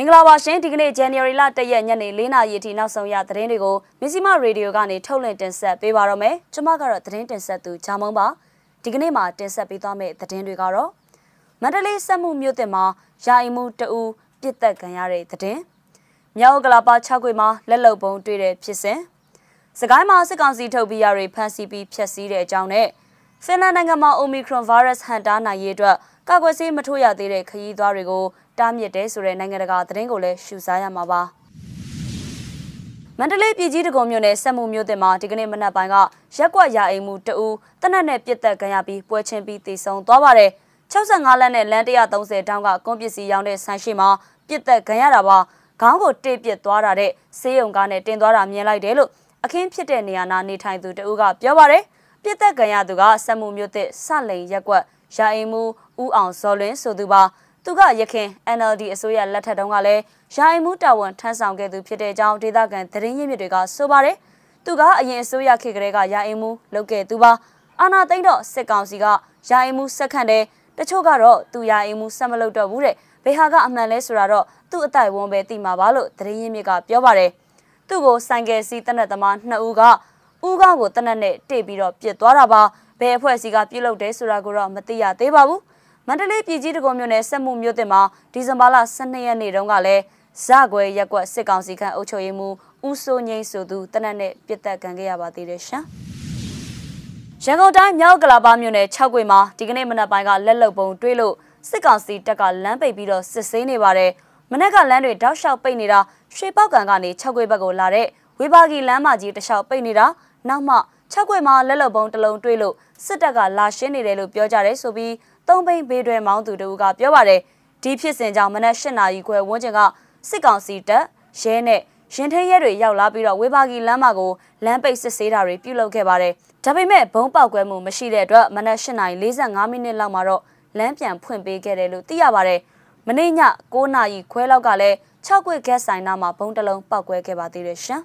င်္ဂလာပါရှင်ဒီကနေ့ January လ1ရက်ညနေ4နာရီအထိနောက်ဆုံးရသတင်းတွေကိုမစ္စည်းမရေဒီယိုကနေထုတ်လွှင့်တင်ဆက်ပေးပါတော့မယ်ကျွန်မကတော့သတင်းတင်ဆက်သူဂျာမုံပါဒီကနေ့မှာတင်ဆက်ပေးသွားမယ့်သတင်းတွေကတော့မန္တလေးစက်မှုမြို့တင်မှာယာယီမှုတအူပြစ်သက်ခံရတဲ့သတင်းမြောက်ကလာပါ6ခွေမှာလက်လုံပုံတွေ့တဲ့ဖြစ်စဉ်စကိုင်းမှာစစ်ကောင်စီထုတ်ပြီးရတွေဖမ်းဆီးပြီးဖျက်ဆီးတဲ့အကြောင်းနဲ့ဖင်လန်နိုင်ငံမှာ Omicron virus ဟန်တားနိုင်ရေးအတွက်ကာကွယ်ဆေးမထိုးရသေးတဲ့ခရီးသွားတွေကို တားမြစ်တယ်ဆိုတဲ့နိုင်ငံတကာသတင်းကိုလည်းရှုစားရမှာပါမန္တလေးပြည်ကြီးတကုံမြို့နယ်စက်မှုမြို့တင်မှာဒီကနေ့မနက်ပိုင်းကရက်ကွက်ရာအိမ်မှုတအူးတနက်နဲ့ပြစ်သက်ခံရပြီးပွဲချင်းပြီးတည်ဆုံသွားပါတယ်65လက်နဲ့လမ်း130တောင်းကကွန်ပစ္စည်းရောင်းတဲ့ဆန်းရှိမှာပြစ်သက်ခံရတာပါခေါင်းကိုတိတ်ပစ်သွားတာတဲ့ဆေးရုံကားနဲ့တင်သွားတာမြင်လိုက်တယ်လို့အခင်းဖြစ်တဲ့နေရာနာနေထိုင်သူတအူးကပြောပါတယ်ပြစ်သက်ခံရသူကစက်မှုမြို့တစ်စလိန်ရက်ကွက်ရာအိမ်မှုဦးအောင်ဇော်လင်းဆိုသူပါ သူကရခင် NLD အစိုးရလက်ထက်တုန်းကလည်းယာယီမှုတာဝန်ထမ်းဆောင်ခဲ့သူဖြစ်တဲ့အကြောင်းဒေသခံသတင်းရင်းမြစ်တွေကဆိုပါတယ်။သူကအရင်အစိုးရခေတ်ကလေးကယာယီမှုလုပ်ခဲ့သူပါ။အာနာသိန်းတော့စစ်ကောင်စီကယာယီမှုစက်ခန့်တယ်တချို့ကတော့သူယာယီမှုဆက်မလုပ်တော့ဘူးတဲ့။ဘေဟာကအမှန်လဲဆိုတာတော့သူ့အတိုင်ဝန်းပဲသိမှာပါလို့သတင်းရင်းမြစ်ကပြောပါတယ်။သူ့ကိုဆိုင်ကယ်စီးတနက်သမား2ဦးကဦးကောင်းကိုတနက်နဲ့တိတ်ပြီးတော့ပြစ်သွားတာပါ။ဘယ်အဖွဲ့အစည်းကပြုတ်လုတယ်ဆိုတာကိုတော့မသိရသေးပါဘူး။ မန္တလေးပြည်ကြီးတကုံမြို့နယ်စက်မှုမြို့တင်မှာဒီဇင်ဘာလ12ရက်နေ့တုန်းကလည်းဇကွယ်ရက်ကွက်စစ်ကောင်စီခန့်အုပ်ချုပ်ရေးမှူးဦးစိုးငိမ့်ဆိုသူတနက်နဲ့ပြစ်တက်ခံခဲ့ရပါသေးတယ်ရှင်။ရန်ကုန်တိုင်းမြောက်ကလာပါမြို့နယ်6ကွေမှာဒီကနေ့မနက်ပိုင်းကလက်လုံပုံတွေးလို့စစ်ကောင်စီတပ်ကလမ်းပိတ်ပြီးတော့စစ်ဆေးနေပါတယ်။မနက်ကလမ်းတွေတောက်လျှောက်ပိတ်နေတာရွှေပောက်ကန်ကနေ6ကွေဘက်ကိုလာတဲ့ဝေဘာဂီလမ်းမကြီးတစ်လျှောက်ပိတ်နေတာနောက်မှ6ကွေမှာလက်လုံပုံတစ်လုံးတွေးလို့စစ်တပ်ကလာရှင်းနေတယ်လို့ပြောကြတယ်ဆိုပြီး သုံးဘိန်းဘေးတွဲမောင်းသူတို့ကပြောပါတယ်ဒီဖြစ်စဉ်ကြောင့်မနက်၈နာရီခွဲဝန်းကျင်ကစစ်ကောင်စီတပ်ရဲနဲ့ရင်ထဲရဲတွေရောက်လာပြီးတော့ဝေဘာဂီလမ်းမကိုလမ်းပိတ်စစ်ဆေးတာတွေပြုလုပ်ခဲ့ပါတယ်ဒါပေမဲ့ဘုံပေါက်ကွဲမှုမရှိတဲ့အတွက်မနက်၈နာရီ45မိနစ်လောက်မှာတော့လမ်းပြန်ဖွင့်ပေးခဲ့တယ်လို့သိရပါတယ်မနေ့ည9နာရီခွဲလောက်ကလည်း6ခွေဂက်ဆိုင်နာမှာဘုံတလုံးပောက်ကွဲခဲ့ပါသေးတယ်ရှင်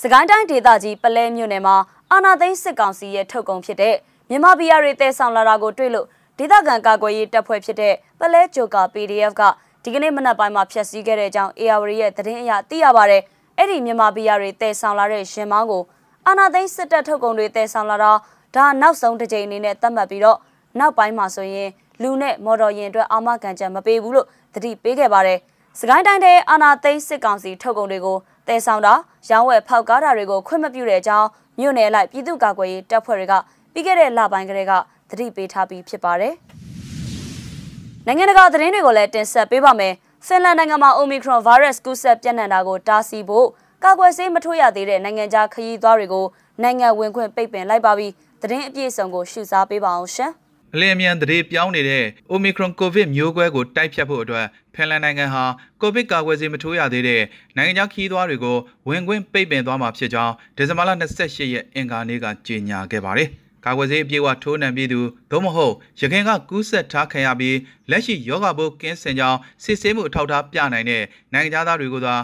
စကိုင်းတိုင်းဒေသကြီးပလဲမြို့နယ်မှာအာနာသိန်းစစ်ကောင်စီရဲ့ထုတ်ကုန်ဖြစ်တဲ့ မြန်မာပြည်ရတွေတည်ဆောင်လာတာကိုတွေ့လို့ဒေသခံကာကွယ်ရေးတပ်ဖွဲ့ဖြစ်တဲ့ပလဲဂျိုကာ PDF ကဒီကနေ့မနက်ပိုင်းမှာဖျက်ဆီးခဲ့တဲ့အကြောင်း AR ရဲ့သတင်းအရသိရပါဗျ။အဲ့ဒီမြန်မာပြည်ရတွေတည်ဆောင်လာတဲ့ရင်မောင်းကိုအာနာသိန်းစစ်တပ်ထုတ်ကုန်တွေတည်ဆောင်လာတာဒါနောက်ဆုံးတစ်ကြိမ်အနေနဲ့သတ်မှတ်ပြီးတော့နောက်ပိုင်းမှာဆိုရင်လူနဲ့မော်တော်ယာဉ်အတွက်အာမခံချက်မပေးဘူးလို့တတိပေးခဲ့ပါတယ်။စကိုင်းတိုင်းတဲ့အာနာသိန်းစစ်ကောင်စီထုတ်ကုန်တွေကိုတည်ဆောင်တာရောင်းဝယ်ဖောက်ကားတာတွေကိုခွင့်မပြုတဲ့အကြောင်းမြို့နယ်လိုက်ပြည်သူ့ကာကွယ်ရေးတပ်ဖွဲ့တွေက ပြီးခဲ့တဲ့လပိုင်းကလေးကသတိပေးထားပြီးဖြစ်ပါတယ်။နိုင်ငံတကာသတင်းတွေကိုလည်းတင်ဆက်ပေးပါမယ်။ဖင်လန်နိုင်ငံမှာ Omicron virus ကူးစက်ပြန့်နှံ့တာကိုတားဆီးဖို့ကာကွယ်ဆေးမထိုးရသေးတဲ့နိုင်ငံခြားခရီးသွားတွေကိုနိုင်ငံဝင်ခွင့်ပိတ်ပင်လိုက်ပါပြီးသတင်းအပြည့်အစုံကိုရှုစားပေးပါအောင်ရှင်။အလင်းအမြန်တရေပြောင်းနေတဲ့ Omicron COVID မျိုးကွဲကိုတိုက်ဖြတ်ဖို့အတွက်ဖင်လန်နိုင်ငံဟာ COVID ကာကွယ်ဆေးမထိုးရသေးတဲ့နိုင်ငံခြားခီးသွားတွေကိုဝင်ခွင့်ပိတ်ပင်သွားမှာဖြစ်ကြောင်းဒီဇင်ဘာလ28ရက်အင်္ဂါနေ့ကကြေညာခဲ့ပါတယ်။ ကာကွယ်ဆေးအပြည့်အဝထိုးနှံပြီးသူသို့မဟုတ်ရခင်ကကူးဆက်ထားခံရပြီးလက်ရှိယောဂဘိုးကင်းစင်ကြောင်းစစ်ဆေးမှုအထောက်အထားပြနိုင်တဲ့နိုင်ငံသားတွေကိုသာ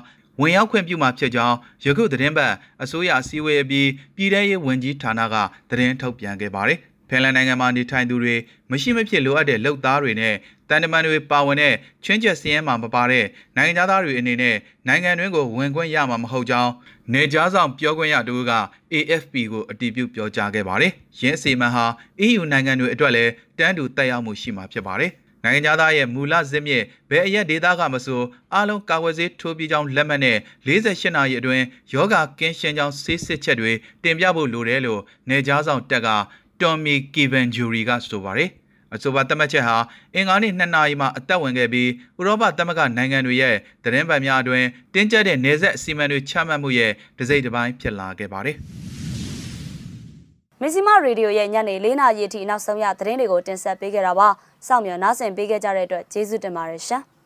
ဝင်ရောက်ခွင့်ပြုမှာဖြစ်ကြောင်းယခုသတင်းပတ်အစိုးရအစည်းအဝေးအပြီးပြည်ထရေးဝန်ကြီးဌာနကသတင်းထုတ်ပြန်ခဲ့ပါတယ်။ ဖင်လန်နိုင်ငံမှာနေထိုင်သူတွေမရှိမဖြစ်လိုအပ်တဲ့လုပ်သားတွေနဲ့တန်တမန်တွေပါဝင်တဲ့ချင်းချက်စည်းရဲမှာမပါတဲ့နိုင်ငံသားတွေအနေနဲ့နိုင်ငံတွင်းကိုဝင်ခွင့်ရမှာမဟုတ်ကြောင်းနေကြားဆောင်ပြောခွင့်ရတူက AFP ကိုအတည်ပြုပြောကြားခဲ့ပါတယ်။ရင်းစီမံဟာ EU နိုင်ငံတွေအတွက်လည်းတန်းတူတက်ရောက်မှုရှိမှာဖြစ်ပါတယ်။နိုင်ငံသားရဲ့မူလဇစ်မြစ်ဘယ်အရက်ဒေသကမဆိုအားလုံးကာဝယ်ဆေးထိုးပြီးကြောင်းလက်မှတ်နဲ့48နာရီအတွင်းယောဂကင်းရှင်းကြောင်းဆေးစစ်ချက်တွေတင်ပြဖို့လိုတယ်လို့နေကြားဆောင်တက်က တော်မီကီဗန်ဂျူရီကဆိုပါတယ်အဆိုပါသတ်မှတ်ချက်ဟာအင်္ဂါနေ့2နာရီမှာအသက်ဝင်ခဲ့ပြီးဥရောပသမဂ္ဂနိုင်ငံတွေရဲ့သတင်းပန်များအတွင်တင်းကျပ်တဲ့နေဆက်အစီအမံတွေချမှတ်မှုရဲ့တစိမ့်တစ်ပိုင်းဖြစ်လာခဲ့ပါတယ်။မစ္စည်းမရေဒီယိုရဲ့ညနေ၄နာရီအထိနောက်ဆုံးရသတင်းတွေကိုတင်ဆက်ပေးခဲ့တာပါ။စောင့်မျှော်နားဆင်ပေးခဲ့ကြတဲ့အတွက်ကျေးဇူးတင်ပါတယ်ရှင်။